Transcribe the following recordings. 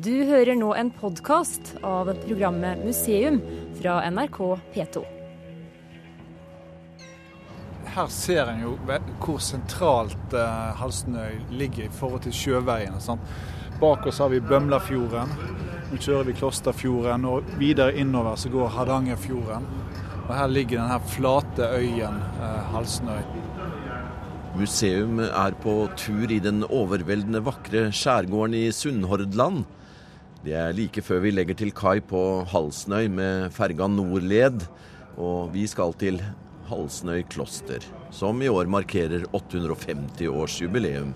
Du hører nå en podkast av programmet Museum fra NRK P2. Her ser en jo hvor sentralt eh, Halsnøy ligger i forhold til sjøveien. Sant? Bak oss har vi Bømlafjorden. Nå kjører vi Klosterfjorden, og videre innover så går Hardangerfjorden. Og her ligger denne flate øyen eh, Halsnøy. Museum er på tur i den overveldende vakre skjærgården i Sunnhordland. Det er like før vi legger til kai på Halsnøy med ferga Nordled, og vi skal til Halsnøy kloster, som i år markerer 850-årsjubileum.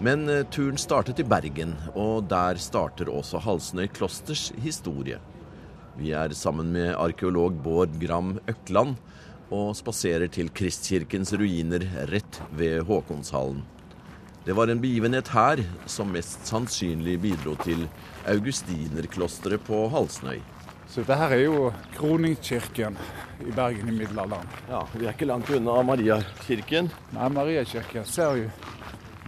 Men eh, turen startet i Bergen, og der starter også Halsnøy klosters historie. Vi er sammen med arkeolog Bård Gram Økland og spaserer til Kristkirkens ruiner rett ved Håkonshallen. Det var en begivenhet her som mest sannsynlig bidro til augustinerklosteret på Halsnøy. Så dette her er jo kroningskirken i Bergen i middelalderen. Ja, Vi er ikke langt unna Mariakirken. Nei, Mariakirken ser vi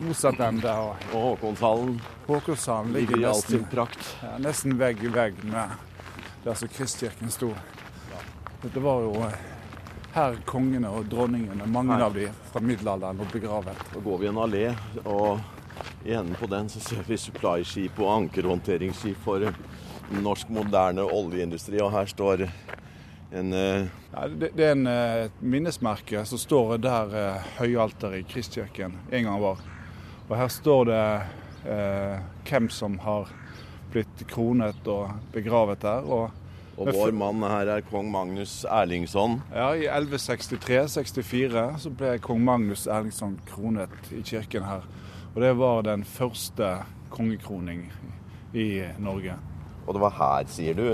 motsatt ende. Og, og Håkonshallen. Håkonshallen ligger i all sin prakt. ja, nesten vegg i vegg med der som Kristkirken sto. Dette var jo eh, her kongene og dronningene, mange Her. av de fra middelalderen, lå begravet. Da går vi en allé, og i enden på den så ser vi supply-skip og ankerhåndteringsskip for norsk moderne oljeindustri. Og her står en uh... Ja, det, det er en, uh, minnesmerke som står der uh, høyalteret i Kristkirken en gang var. Og her står det uh, hvem som har blitt kronet og begravet der. Og Og vår mann her er kong Magnus Erlingsson. ja, i 1163-64 så ble kong Magnus Erlingsson kronet i kirken her. Og det var den første kongekroning i Norge. Og det var her, sier du,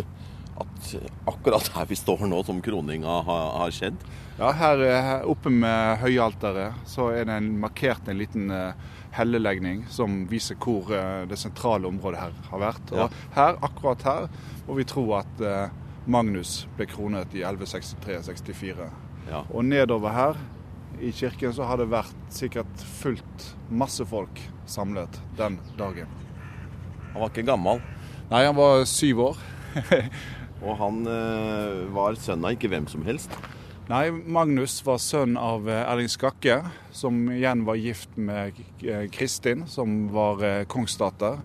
at akkurat her vi står nå, som kroninga har, har skjedd. Ja, her, her oppe med høyalteret så er det en, markert en liten eh, hellelegning som viser hvor eh, det sentrale området her har vært. Og her, akkurat her må vi tro at eh, Magnus ble kronet i 1163-64. Ja. Og nedover her i kirken så har det vært sikkert fullt masse folk samlet den dagen. Han var ikke gammel, Nei, han var syv år. og han eh, var sønn av ikke hvem som helst. Nei, Magnus var sønn av eh, Erling Skakke, som igjen var gift med eh, Kristin, som var eh, kongsdatter,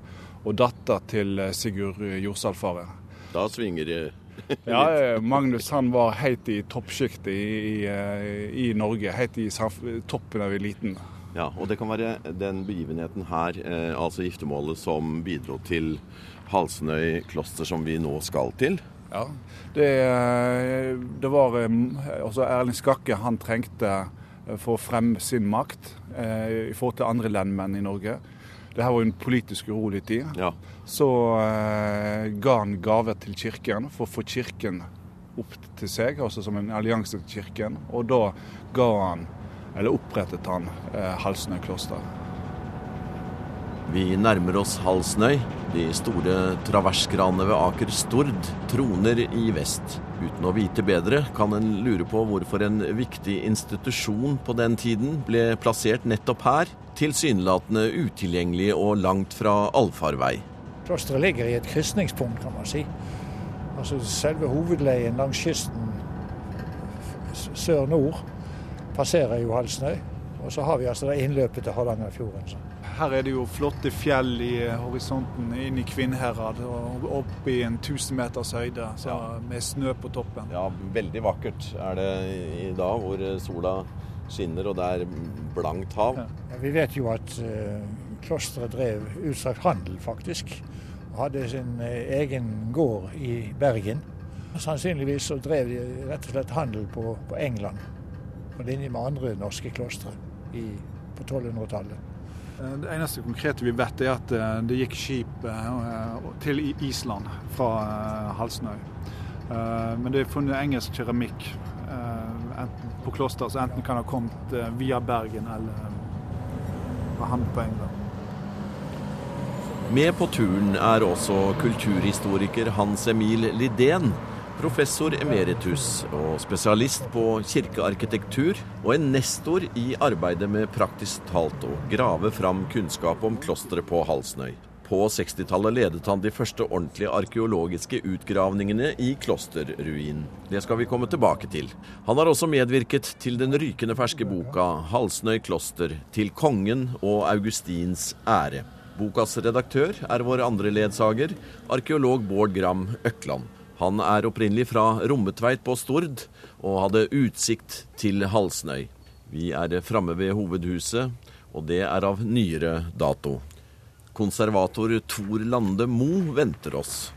og datter til Sigurd Jorsalfaret. Da svinger det Ja, Magnus han var helt i toppsjiktet i, i, i Norge, helt i toppen av eliten. Ja, og det kan være den begivenheten her, altså giftermålet, som bidro til Halsnøy kloster, som vi nå skal til. Ja, det, eh, det var eh, altså Erling Skakke han trengte eh, for å fremme sin makt eh, i forhold til andre lendmenn i Norge. Det her var jo en politisk urolig tid. Ja, Så eh, ga han gaver til kirken for å få kirken opp til seg, altså som en allianse til kirken. Og da ga han, eller opprettet han, eh, Halsnøy kloster. Vi nærmer oss Halsnøy. De store traversgranene ved Aker Stord troner i vest. Uten å vite bedre kan en lure på hvorfor en viktig institusjon på den tiden ble plassert nettopp her, tilsynelatende utilgjengelig og langt fra allfarvei. Klosteret ligger i et krysningspunkt, kan man si. Altså Selve hovedleien langs kysten sør-nord passerer jo Halsnøy. Og så har vi altså det innløpet til Hardangerfjorden. Her er det jo flotte fjell i eh, horisonten inn i Kvinnherad og opp i en 1000 meters høyde så med snø på toppen. Ja, veldig vakkert er det i dag, hvor sola skinner og det er blankt hav. Ja, vi vet jo at uh, klosteret drev utstrakt handel, faktisk. Og hadde sin eh, egen gård i Bergen. Sannsynligvis så drev de rett og slett handel på, på England, på linje med andre norske klostre på 1200-tallet. Eh, Det eneste konkrete vi vet, er at eh, det gikk skip eh, til Island fra Halsnøy. Men det er funnet engelsk keramikk på kloster, så enten kan ha kommet via Bergen eller fra havn på England. Med på turen er også kulturhistoriker Hans Emil Lidén. Professor emeritus og spesialist på kirkearkitektur, og en nestor i arbeidet med praktisk talt å grave fram kunnskap om klosteret på Halsnøy. På på 60-tallet ledet han de første ordentlige arkeologiske utgravningene i klosterruinen. Det skal vi komme tilbake til. Han har også medvirket til den rykende ferske boka 'Halsnøy kloster til kongen og Augustins ære'. Bokas redaktør er vår andre ledsager, arkeolog Bård Gram Økland. Han er opprinnelig fra Rommetveit på Stord, og hadde utsikt til Halsnøy. Vi er framme ved hovedhuset, og det er av nyere dato. Konservator Tor Lande Mo venter oss.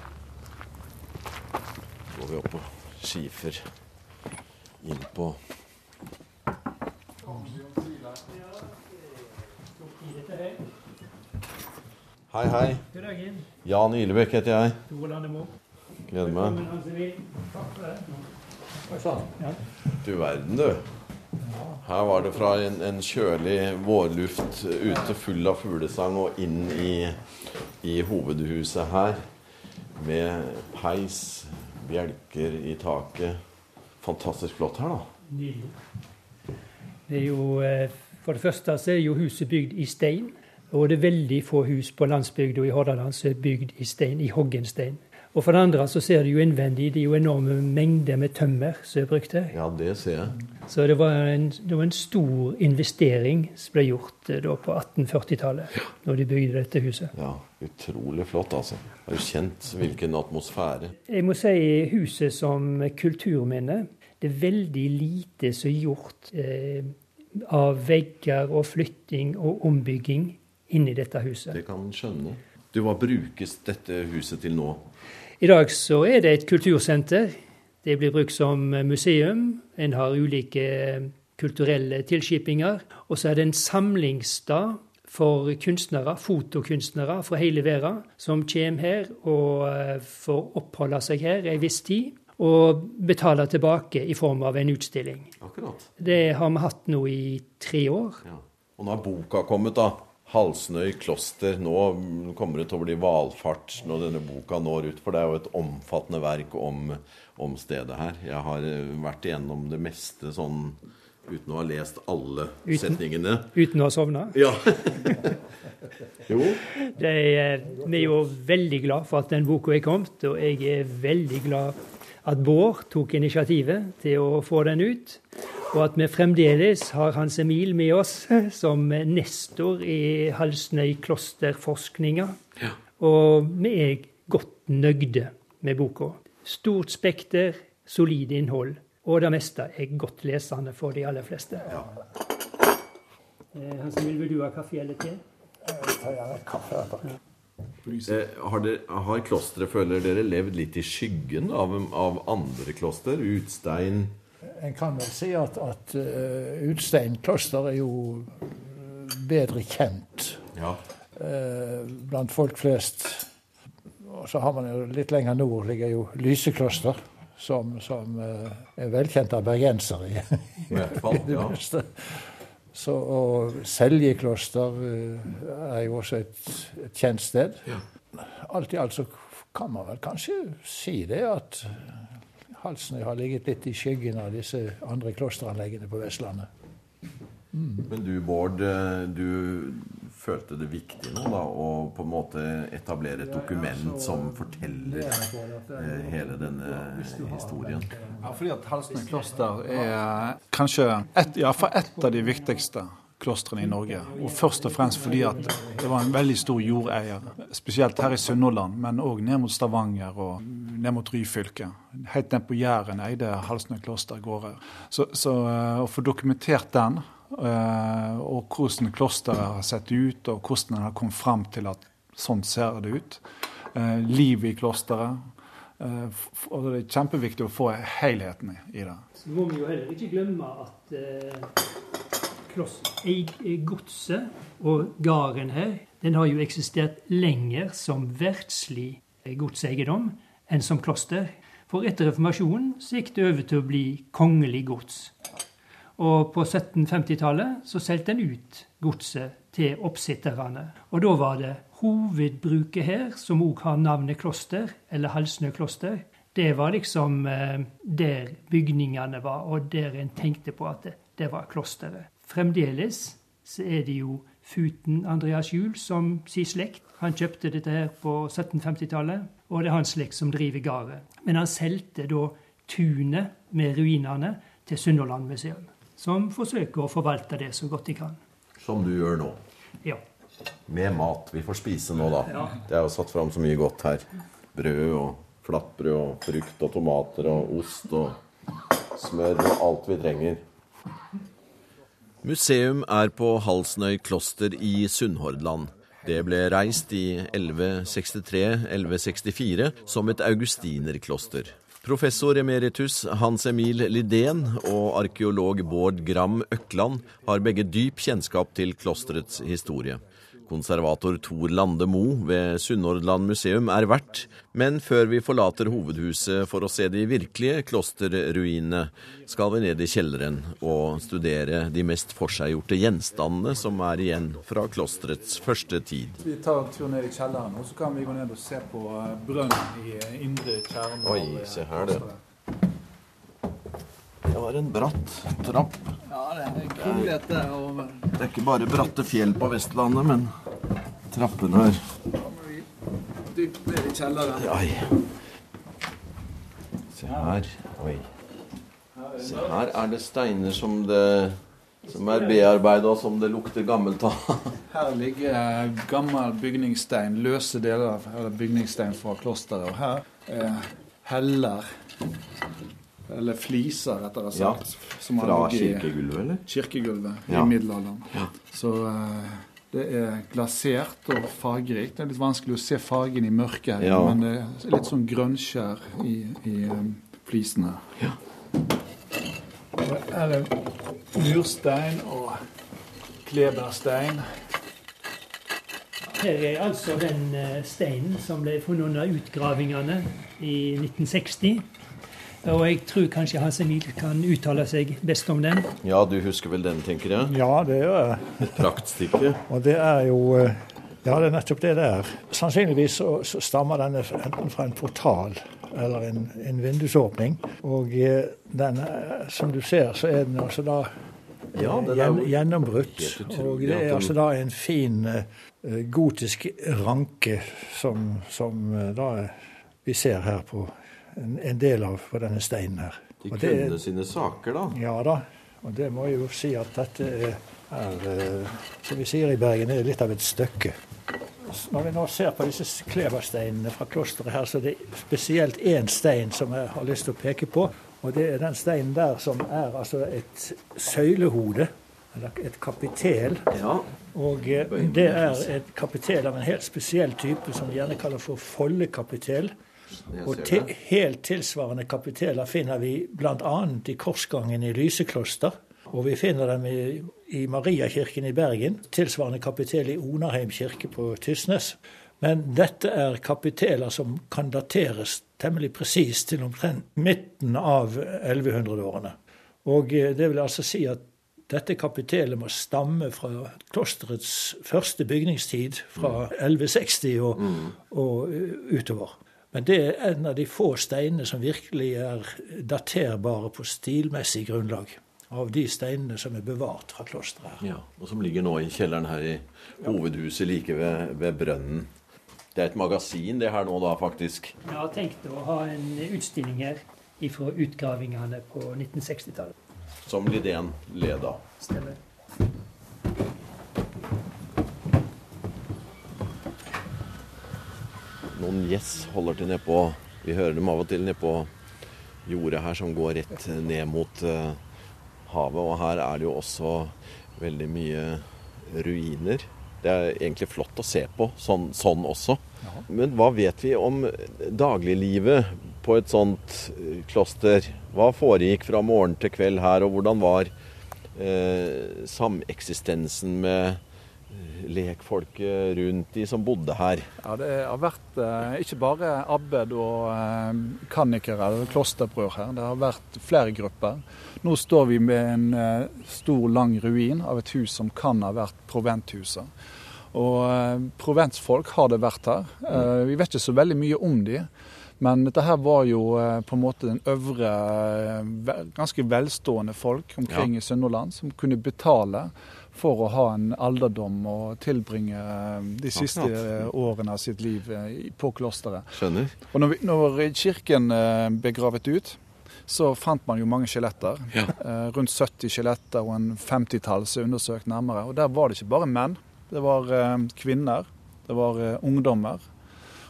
Så går vi opp på skifer. Inn på Hei, hei. Jan Ylebekk heter jeg. Gleder meg. Du verden, du. Her var det fra en, en kjølig vårluft ute full av fuglesang og inn i, i hovedhuset her. Med peis, bjelker i taket. Fantastisk flott her, da. Det er jo, eh, for det første så er jo huset bygd i stein. Og det er veldig få hus på landsbygda i Hordaland som er bygd i stein, i hoggen stein. Og for det andre så ser du jo innvendig det er jo enorme mengder med tømmer som er brukt her. Ja, det ser jeg. Så det var en, det var en stor investering som ble gjort eh, da på 1840-tallet, når de bygde dette huset. Ja, Utrolig flott, altså. Har du kjent hvilken atmosfære? Jeg må si huset som kulturminne. Det er veldig lite som er gjort eh, av vegger og flytting og ombygging inni dette huset. Det kan skjønne. Du, Hva brukes dette huset til nå? I dag så er det et kultursenter. Det blir brukt som museum. En har ulike kulturelle tilskipinger. Og så er det en samlingsstad for kunstnere, fotokunstnere fra hele verden, som kommer her og eh, får oppholde seg her en viss tid. Og betale tilbake i form av en utstilling. Akkurat. Det har vi hatt nå i tre år. Ja. Og nå er boka kommet, da. Halsnøy kloster. Nå kommer det til å bli valfart når denne boka når ut. For det er jo et omfattende verk om, om stedet her. Jeg har eh, vært igjennom det meste sånn uten å ha lest alle Uten? setningene. Uten å ha sovna. Ja. jo. Det er, vi er jo veldig glad for at den boka er kommet, og jeg er veldig glad at Bård tok initiativet til å få den ut. Og at vi fremdeles har Hans Emil med oss som nestor i Halsnøy klosterforskninga. Ja. Og vi er godt nøgde med boka. Stort spekter, solid innhold. Og det meste er godt lesende for de aller fleste. Eh, Hans Emil, vil du ha kaffe eller te? Jeg tar gjerne kaffe takk. Ja. har, dere, har klosteret, føler dere, levd litt i skyggen av, av andre kloster? Utstein En kan vel si at, at uh, Utstein kloster er jo bedre kjent Ja. uh, blant folk flest. Og så har man jo litt lenger nord ligger jo Lysekloster, som, som uh, er velkjent av bergensere. i, I hvert fall. Ja. Så, og Seljekloster er jo også et, et kjent sted. Alt i alt så kan man vel kanskje si det at Halsnøy har ligget litt i skyggen av disse andre klosteranleggene på Vestlandet. Men du, Bård, eh, du følte det viktig nå da, å på en måte etablere et dokument som forteller eh, hele denne historien? Ja, fordi at Halsnøy kloster er kanskje et, ja, for et av de viktigste klostrene i Norge. Og først og fremst fordi at det var en veldig stor jordeier. Spesielt her i Sunnhordland, men òg ned mot Stavanger og ned mot Ryfylke. Helt ned på Jæren eide Halsnøy kloster gårder. Så, så eh, å få dokumentert den, eh, og hvordan klosteret har sett ut, og hvordan en har kommet frem til at sånn ser det ut. Eh, Livet i klosteret. Og det er kjempeviktig å få helheten i det. Så må vi jo heller ikke glemme at godset og gården her, den har jo eksistert lenger som verdslig eh, godseiendom enn som kloster. For etter reformasjonen så gikk det over til å bli kongelig gods. Og på 1750-tallet så solgte en ut godset til oppsitterne. Og da var det hovedbruket her, som òg har navnet kloster, eller Halsnø kloster, det var liksom eh, der bygningene var, og der en tenkte på at det, det var klosteret. Fremdeles så er det jo Futen Andreas Juel som sin slekt Han kjøpte dette her på 1750-tallet, og det er hans slekt som driver gården. Men han solgte da tunet med ruinene til Sunnhordland som forsøker å forvalte det så godt de kan. Som du gjør nå? Ja. Med mat. Vi får spise nå, da. Ja. Det er jo satt fram så mye godt her. Brød og flatbrød og frukt og tomater og ost og smør og alt vi trenger. Museum er på Halsnøy kloster i Sunnhordland. Det ble reist i 1163-1164 som et augustinerkloster. Professor emeritus Hans Emil Lidén og arkeolog Bård Gram Økland har begge dyp kjennskap til klosterets historie. Konservator Tor Lande Moe ved Sunnhordland museum er verdt, men før vi forlater hovedhuset for å se de virkelige klosterruinene, skal vi ned i kjelleren og studere de mest forseggjorte gjenstandene som er igjen fra klosterets første tid. Vi tar en tur ned i kjelleren, og så kan vi gå ned og se på eh, brønnen i eh, indre kjernen. Oi, se her, det. Det var en bratt trapp. Ja, det er kronglete over. Det er ikke bare bratte fjell på Vestlandet, men trappene her Dypt ned i kjelleren. Se her. Oi. Se her er det steiner som det som er bearbeida, som det lukter gammelt av. her ligger gammel bygningsstein, løse deler av bygningsstein fra klosteret. Og her er heller eller fliser, rettere sagt. Ja, fra kirkegulvet, eller? Kirkegulvet ja. i middelalderen. Ja. Så uh, det er glasert og fargerikt. Det er litt vanskelig å se fargen i mørket, ja. men det er litt sånn grønnskjær i, i um, flisene. Ja. Her er murstein og kleberstein. Her er altså den eh, steinen som ble funnet under utgravingene i 1960. Og jeg tror kanskje Hans Emil kan uttale seg best om den. Ja, du husker vel den, tenker jeg? Ja, det gjør jeg. Et praktstykke. Og det er jo eh, Ja, det er nettopp det det er. Sannsynligvis så, så stammer denne enten fra en portal eller en, en vindusåpning. Og eh, den, som du ser, så er den altså da ja, gjen, gjennombrutt. Og det er altså da en fin gotisk ranke som, som da vi ser her på en, en del av på denne steinen her. De og kunne det, sine saker, da? Ja da. Og det må jeg jo si at dette er, er som vi sier i Bergen, er litt av et stykke. Når vi nå ser på disse kleversteinene fra klosteret her, så er det spesielt én stein som jeg har lyst til å peke på. Og det er den steinen der som er altså et søylehode. Eller et kapitel. Ja. Og eh, det er et kapitel av en helt spesiell type som vi gjerne kaller for foldekapitel. Og til, helt tilsvarende kapiteler finner vi bl.a. i korsgangen i Lysekloster. Og vi finner dem i, i Mariakirken i Bergen. Tilsvarende kapitel i Onarheim kirke på Tysnes. Men dette er kapiteler som kan dateres temmelig presist til omtrent midten av 1100-årene. Og eh, det vil altså si at dette kapitelet må stamme fra klosterets første bygningstid, fra 1160 og, mm. og utover. Men det er en av de få steinene som virkelig er daterbare på stilmessig grunnlag. Av de steinene som er bevart fra klosteret. Ja, og som ligger nå i kjelleren her i hovedhuset like ved, ved brønnen. Det er et magasin det her nå da, faktisk? Jeg har tenkt å ha en utstilling her fra utgravingene på 1960-tallet. Som Lidén leda? Stemmer. Noen gjess holder til nedpå Vi hører dem av og til nedpå jordet her som går rett ned mot uh, havet. Og her er det jo også veldig mye ruiner. Det er egentlig flott å se på, sånn, sånn også. Men hva vet vi om dagliglivet på et sånt eh, kloster? Hva foregikk fra morgen til kveld her, og hvordan var eh, sameksistensen med lekfolket rundt de som bodde her? Ja, Det har vært eh, ikke bare abbed og eh, kannikere eller klosterbrød her. Det har vært flere grupper. Nå står vi med en eh, stor, lang ruin av et hus som kan ha vært proventhuset. Og eh, proventsfolk har det vært her. Vi vet ikke så veldig mye om de. Men dette her var jo på en måte den øvre, ganske velstående folk omkring ja. i Sunnhordland som kunne betale for å ha en alderdom og tilbringe eh, de siste årene av sitt liv eh, på klosteret. Skjønner. Og når, vi, når kirken eh, ble gravet ut, så fant man jo mange skjeletter. Ja. Eh, rundt 70 skjeletter og en 50-talls er undersøkt nærmere. Og der var det ikke bare menn. Det var eh, kvinner, det var eh, ungdommer.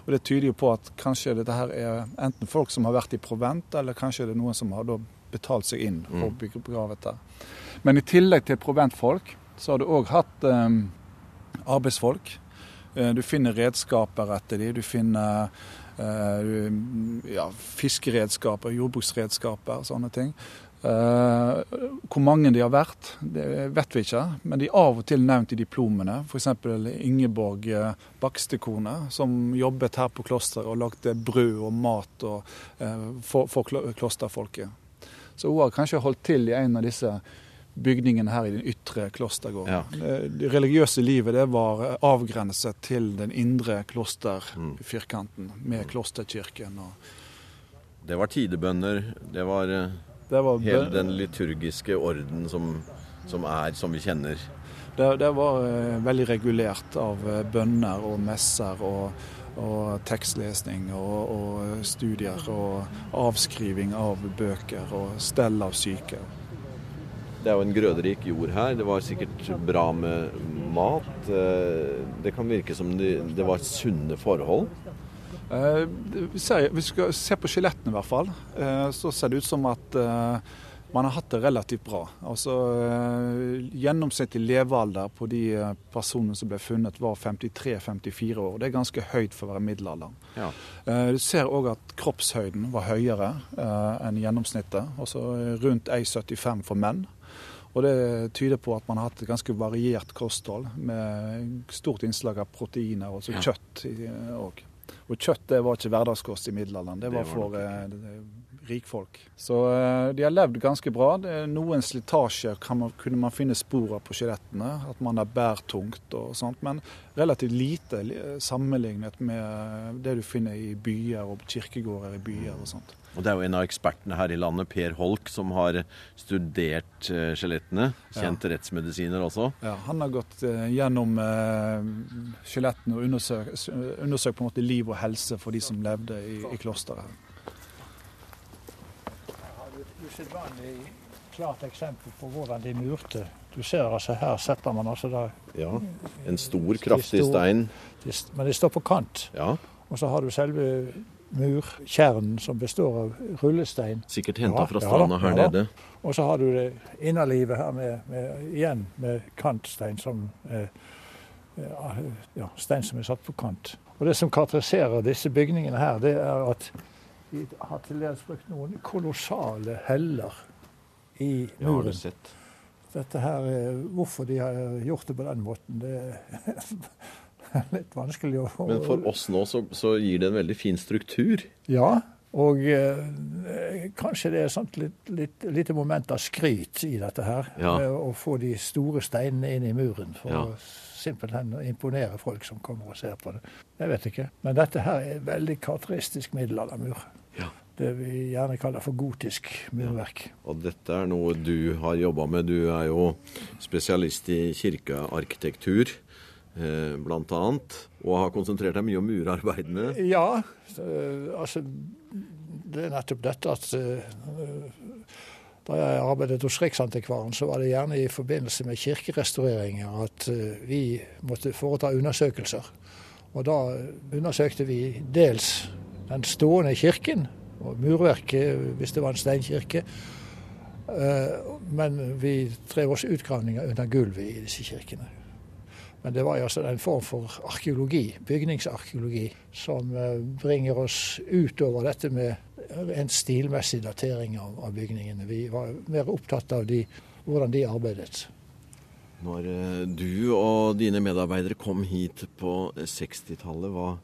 Og det tyder jo på at kanskje dette her er enten folk som har vært i provent, eller kanskje det er noen som har betalt seg inn å bli begravet der. Men i tillegg til proventfolk, så har du òg hatt eh, arbeidsfolk. Eh, du finner redskaper etter de, du finner eh, ja, fiskeredskaper, jordbruksredskaper, sånne ting. Eh, hvor mange de har vært, det vet vi ikke, men de er av og til nevnt i diplomene. F.eks. Ingeborg eh, Bakstekone, som jobbet her på klosteret og lagde brød og mat og, eh, for, for klosterfolket. Så hun har kanskje holdt til i en av disse bygningene her i den ytre klostergården. Ja. Det, det religiøse livet det var eh, avgrenset til den indre klosterfirkanten med klosterkirken. Og Det var tidebønner. Det var eh, det, var, hele den liturgiske orden som, som er som vi kjenner. det, det var eh, veldig regulert av eh, bønner og messer og, og tekstlesning og, og studier og avskriving av bøker og stell av syke. Det er jo en grøderik jord her. Det var sikkert bra med mat. Eh, Det kan virke som det, var sunne forhold. Eh, ser- Hvis vi skal se på skjelettene i hvert fall, eh, så ser det ut som at eh, man har hatt det relativt bra. Altså Gjennomsnittlig levealder på de personene som ble funnet var 53-54 år. Det er ganske høyt for å være middelalderen. Ja. Du ser òg at kroppshøyden var høyere enn gjennomsnittet. Altså rundt 1,75 for menn. Og det tyder på at man har hatt et ganske variert kosthold med stort innslag av proteiner, og Ja. kjøtt òg. Og kjøtt det var ikke hverdagskost i middelalderen, det Det var var for eh, rikfolk. Så eh, de har levd ganske bra. Det noen slitasjer man, kunne man finne spor av på skjelettene. At man har bært tungt og sånt. Men relativt lite sammenlignet med det du finner i byer og kirkegårder i byer og sånt. Og det er jo en av ekspertene her i landet, Per Holk, som har studert eh, skjelettene. Kjent rettsmedisiner også. Ja, han har gått eh, gjennom eh, skjelettene og undersøkt undersøkt på en måte liv og helse for de som levde i, i klosteret. Usedvanlig klart eksempel på hvordan de murte. Du ser altså her setter man altså da Ja. En stor, kraftig stein. de, Men de står på kant. Ja. Og så har du selve murkjernen som består av rullestein. Sikkert henta Ja, fra stranda ja, her nede. Og så har du det innerlivet her med, med, igjen med kantstein som eh, ja, stein som er satt på kant. Og Det som karakteriserer disse bygningene her, det er at de har til dels brukt noen kolossale heller i muren. Ja. Dette her, eh, Hvorfor de har gjort det på den måten, det er litt vanskelig å Men for oss nå så, så gir det en veldig fin struktur. Ja, og eh, kanskje det er sånt litt, litt, lite moment av skryt i dette her. Ja. Med å få de store steinene inn i muren for Ja. å simpelthen å imponere folk som kommer og ser på det. Jeg vet ikke. Men dette her er veldig karakteristisk middelaldermur. Ja. Det vi gjerne kaller for gotisk murverk. Og dette er noe du har jobba med. Du er jo spesialist i kirkearkitektur, eh, blant annet. Og har konsentrert deg mye om murarbeidene. Ja, eh, altså Det er nettopp dette at eh, da jeg arbeidet hos Riksantikvaren, så var det gjerne i forbindelse med kirkerestaureringer at eh, vi måtte foreta undersøkelser. Og da undersøkte vi dels den stående kirken, og murverket hvis det var en steinkirke. Eh, Men vi drev også utgravninger under gulvet i disse kirkene. Men det var jo altså en form for arkeologi, bygningsarkeologi, som eh, bringer oss utover dette med en stilmessig datering av, av bygningene. Vi var mer opptatt av de, hvordan de arbeidet. Når eh, du og dine medarbeidere kom hit på 60-tallet, hva,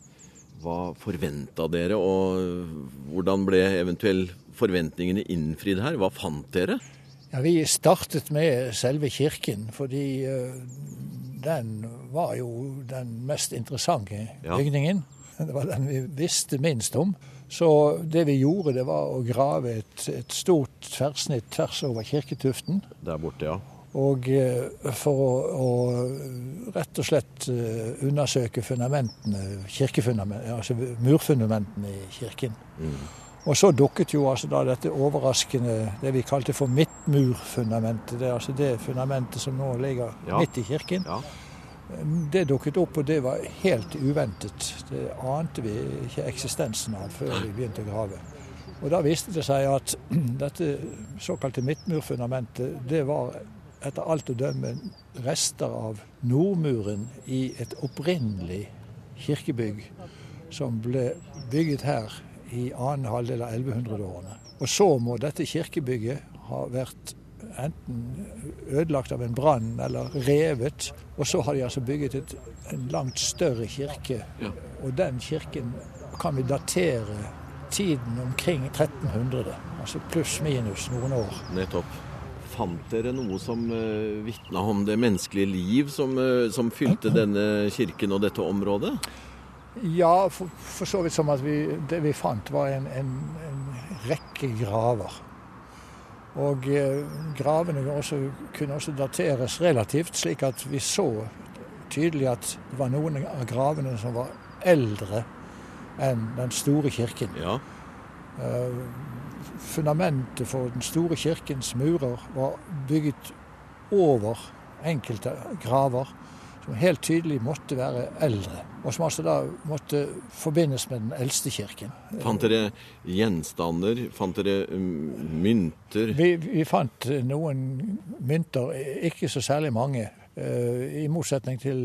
hva forventa dere, og hvordan ble eventuelt forventningene innfridd her? Hva fant dere? Ja, vi startet med selve kirken, fordi eh, den var jo den mest interessante Ja. bygningen. Det var den vi visste minst om. Så det vi gjorde, det var å grave et, et stort tverrsnitt tvers over kirketuften. Der borte, ja. Og for å, å, rett og slett undersøke fundamentene, altså murfundamentene i kirken. Mm. Og så dukket jo altså da dette overraskende, det vi kalte for midtmurfundamentet. Det er altså det fundamentet som nå ligger ja. midt i kirken. Ja. Det dukket opp, og det var helt uventet. Det ante vi ikke eksistensen av før vi begynte å grave. Og Da viste det seg at dette såkalte midtmurfundamentet, det var etter alt å dømme rester av nordmuren i et opprinnelig kirkebygg som ble bygget her i annen halvdel av 1100-årene. Og så må dette kirkebygget ha vært enten ødelagt av en brann eller revet. Og så har de altså bygget et, en langt større kirke. Ja. Og den kirken kan vi datere tiden omkring 1300. Altså pluss-minus noen år. Nettopp. Fant dere noe som uh, vitna om det menneskelige liv som, uh, som fylte denne kirken og dette området? Ja, for, for, så vidt som at vi, det vi fant, var en, en, en rekke graver. Og eh, gravene også, kunne også dateres relativt, slik at vi så tydelig at det var noen av gravene som var eldre enn den store kirken. Ja. Eh, fundamentet for den store kirkens murer var bygget over enkelte graver som helt tydelig måtte være eldre, og som altså da måtte forbindes med den eldste kirken. Fant dere gjenstander? Fant dere um, mynter? Vi, vi fant noen mynter, ikke så særlig mange. Uh, I motsetning til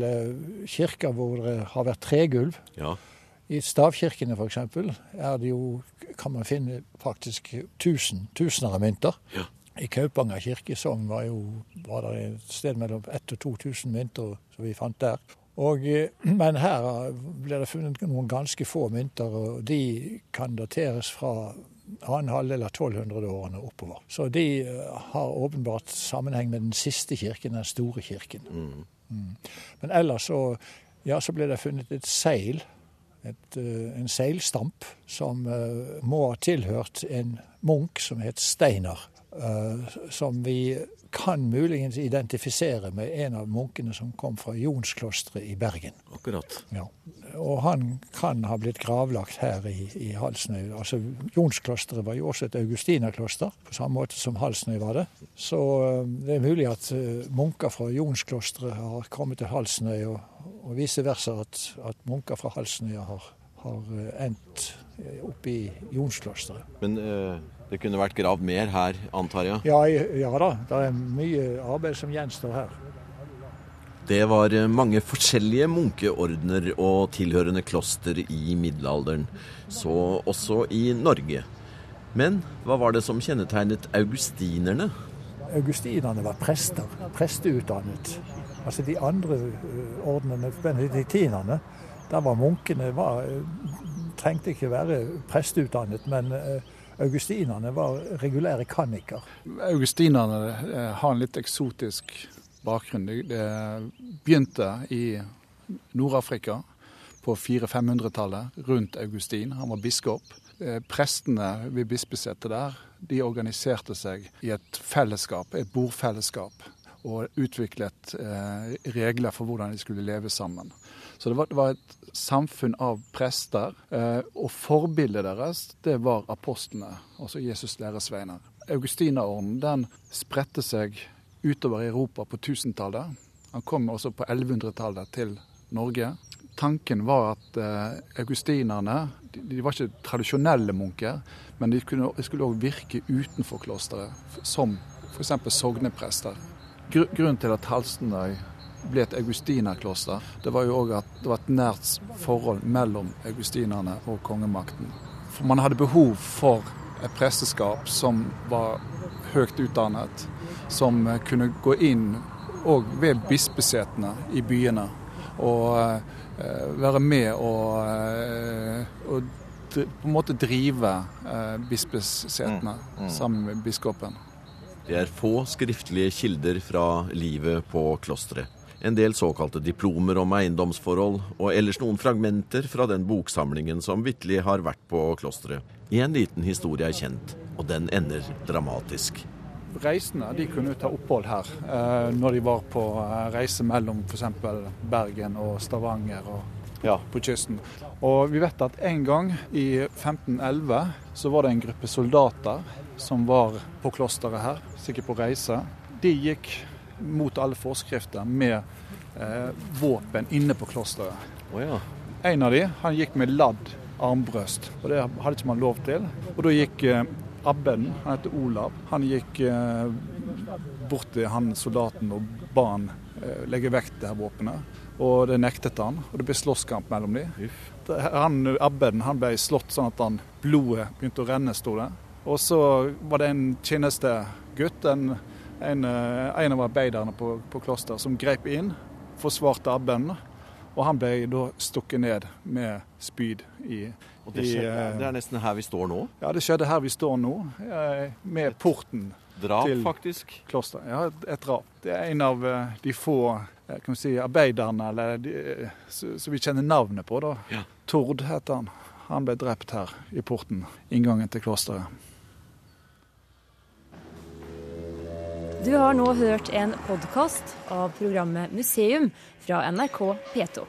kirker hvor det har vært tregulv. Ja. I stavkirkene f.eks. er det jo, kan man finne faktisk tusen, tusener av mynter. Ja. I Kaupanger kirke i Sogn var, jo, var det et sted mellom 1000 og 2000 mynter som vi fant der. Og, eh, men her ble det funnet noen ganske få mynter, og de kan dateres fra annen halvdel av 1200-årene oppover. Så de eh, har åpenbart sammenheng med den siste kirken, den store kirken. Mm. Mm. Men ellers så, ja, så ble det funnet et seil, et, eh, en seilstamp, som må ha tilhørt en munk som het Steinar. Eh, som vi kan muligens identifisere med en av munkene som kom fra Jonsklosteret i Bergen. Akkurat. Ja. Og han kan ha blitt gravlagt her i, i Halsnøy. Altså, Jonsklosteret var jo også et augustinerkloster, på samme måte som Halsnøy var det. Så eh, det er mulig at eh, munker fra Jonsklosteret har kommet til Halsnøy, og, og vice versa at, at munker fra Halsnøy har, har endt oppe i Jonsklosteret. Men... Uh det kunne vært gravd mer her, antar jeg? Ja, ja da. Det er mye arbeid som gjenstår her. Det var mange forskjellige munkeordener og tilhørende kloster i middelalderen, så også i Norge. Men hva var det som kjennetegnet augustinerne? Augustinerne var prester, presteutdannet. Altså de andre eh, ordenene, benediktinerne, der var munkene var, eh, trengte ikke være presteutdannet, men augustinerne var regulære kanniker. Augustinerne eh, har en litt eksotisk bakgrunn. Det begynte i Nord-Afrika på 400-500-tallet, rundt Augustin. Han var biskop. Eh, prestene ved bispesetet der de organiserte seg i et fellesskap, et bordfellesskap, og utviklet eh, regler for hvordan de skulle leve sammen. Så det var, det var et samfunn av prester, eh, og forbildet deres det var apostlene, altså Jesus læresveiner. Augustinaorden den spredte seg utover Europa på 1000-tallet. Han kom også på 1100-tallet til Norge. Tanken var at eh, augustinerne de, de, var ikke tradisjonelle munker, men de, kunne, de skulle òg virke utenfor klosteret, som f.eks. sogneprester. Grunnen til at Halstenøy ble et augustinerkloster, det var jo òg at det var et nært forhold mellom augustinerne og kongemakten. For man hadde behov for et presteskap som var høyt utdannet, som kunne gå inn òg ved bispesetene i byene og uh, være med og, uh, og på en måte drive uh, bispesetene mm, mm. sammen med biskopen. Det er få skriftlige kilder fra livet på klosteret en del såkalte diplomer om eiendomsforhold, og ellers noen fragmenter fra den boksamlingen som vitterlig har vært på klosteret. En liten historie er kjent, og den ender dramatisk. reisende de kunne ta opphold her eh, når de var på eh, reise mellom f.eks. Bergen og Stavanger og ja, på kysten. Og vi vet at en gang i 1511 så var det en gruppe soldater som var på klosteret her, sikkert på reise. De gikk mot alle forskrifter med eh, våpen inne på klosteret. Oh, ja. En av de han gikk med ladd armbrøst, og det hadde ikke man lov til. Og da gikk eh, abben, han heter Olav, han gikk eh, bort til han soldaten og ba han eh, legge vekk det her våpenet. Og det nektet han, og det ble slåsskamp mellom dem. Han, abbeden han ble slått sånn at han, blodet begynte å renne, sto det. Og så var det en tjenestegutt, en, en, eh, en av arbeiderne på, på klosteret, som grep inn, forsvarte abbeden. Og han ble da stukket ned med spyd i Og det, skjedde, i, det er nesten her vi står nå? Ja, det skjedde her vi står nå, med porten drap, til faktisk? kloster. Ja, et drap. Det er en av de få kan vi si, arbeiderne eller de, som vi kjenner navnet på. da. Ja. Tord heter han. Han ble drept her i porten, inngangen til klosteret. Du har nå hørt en podkast av programmet Museum fra NRK P2.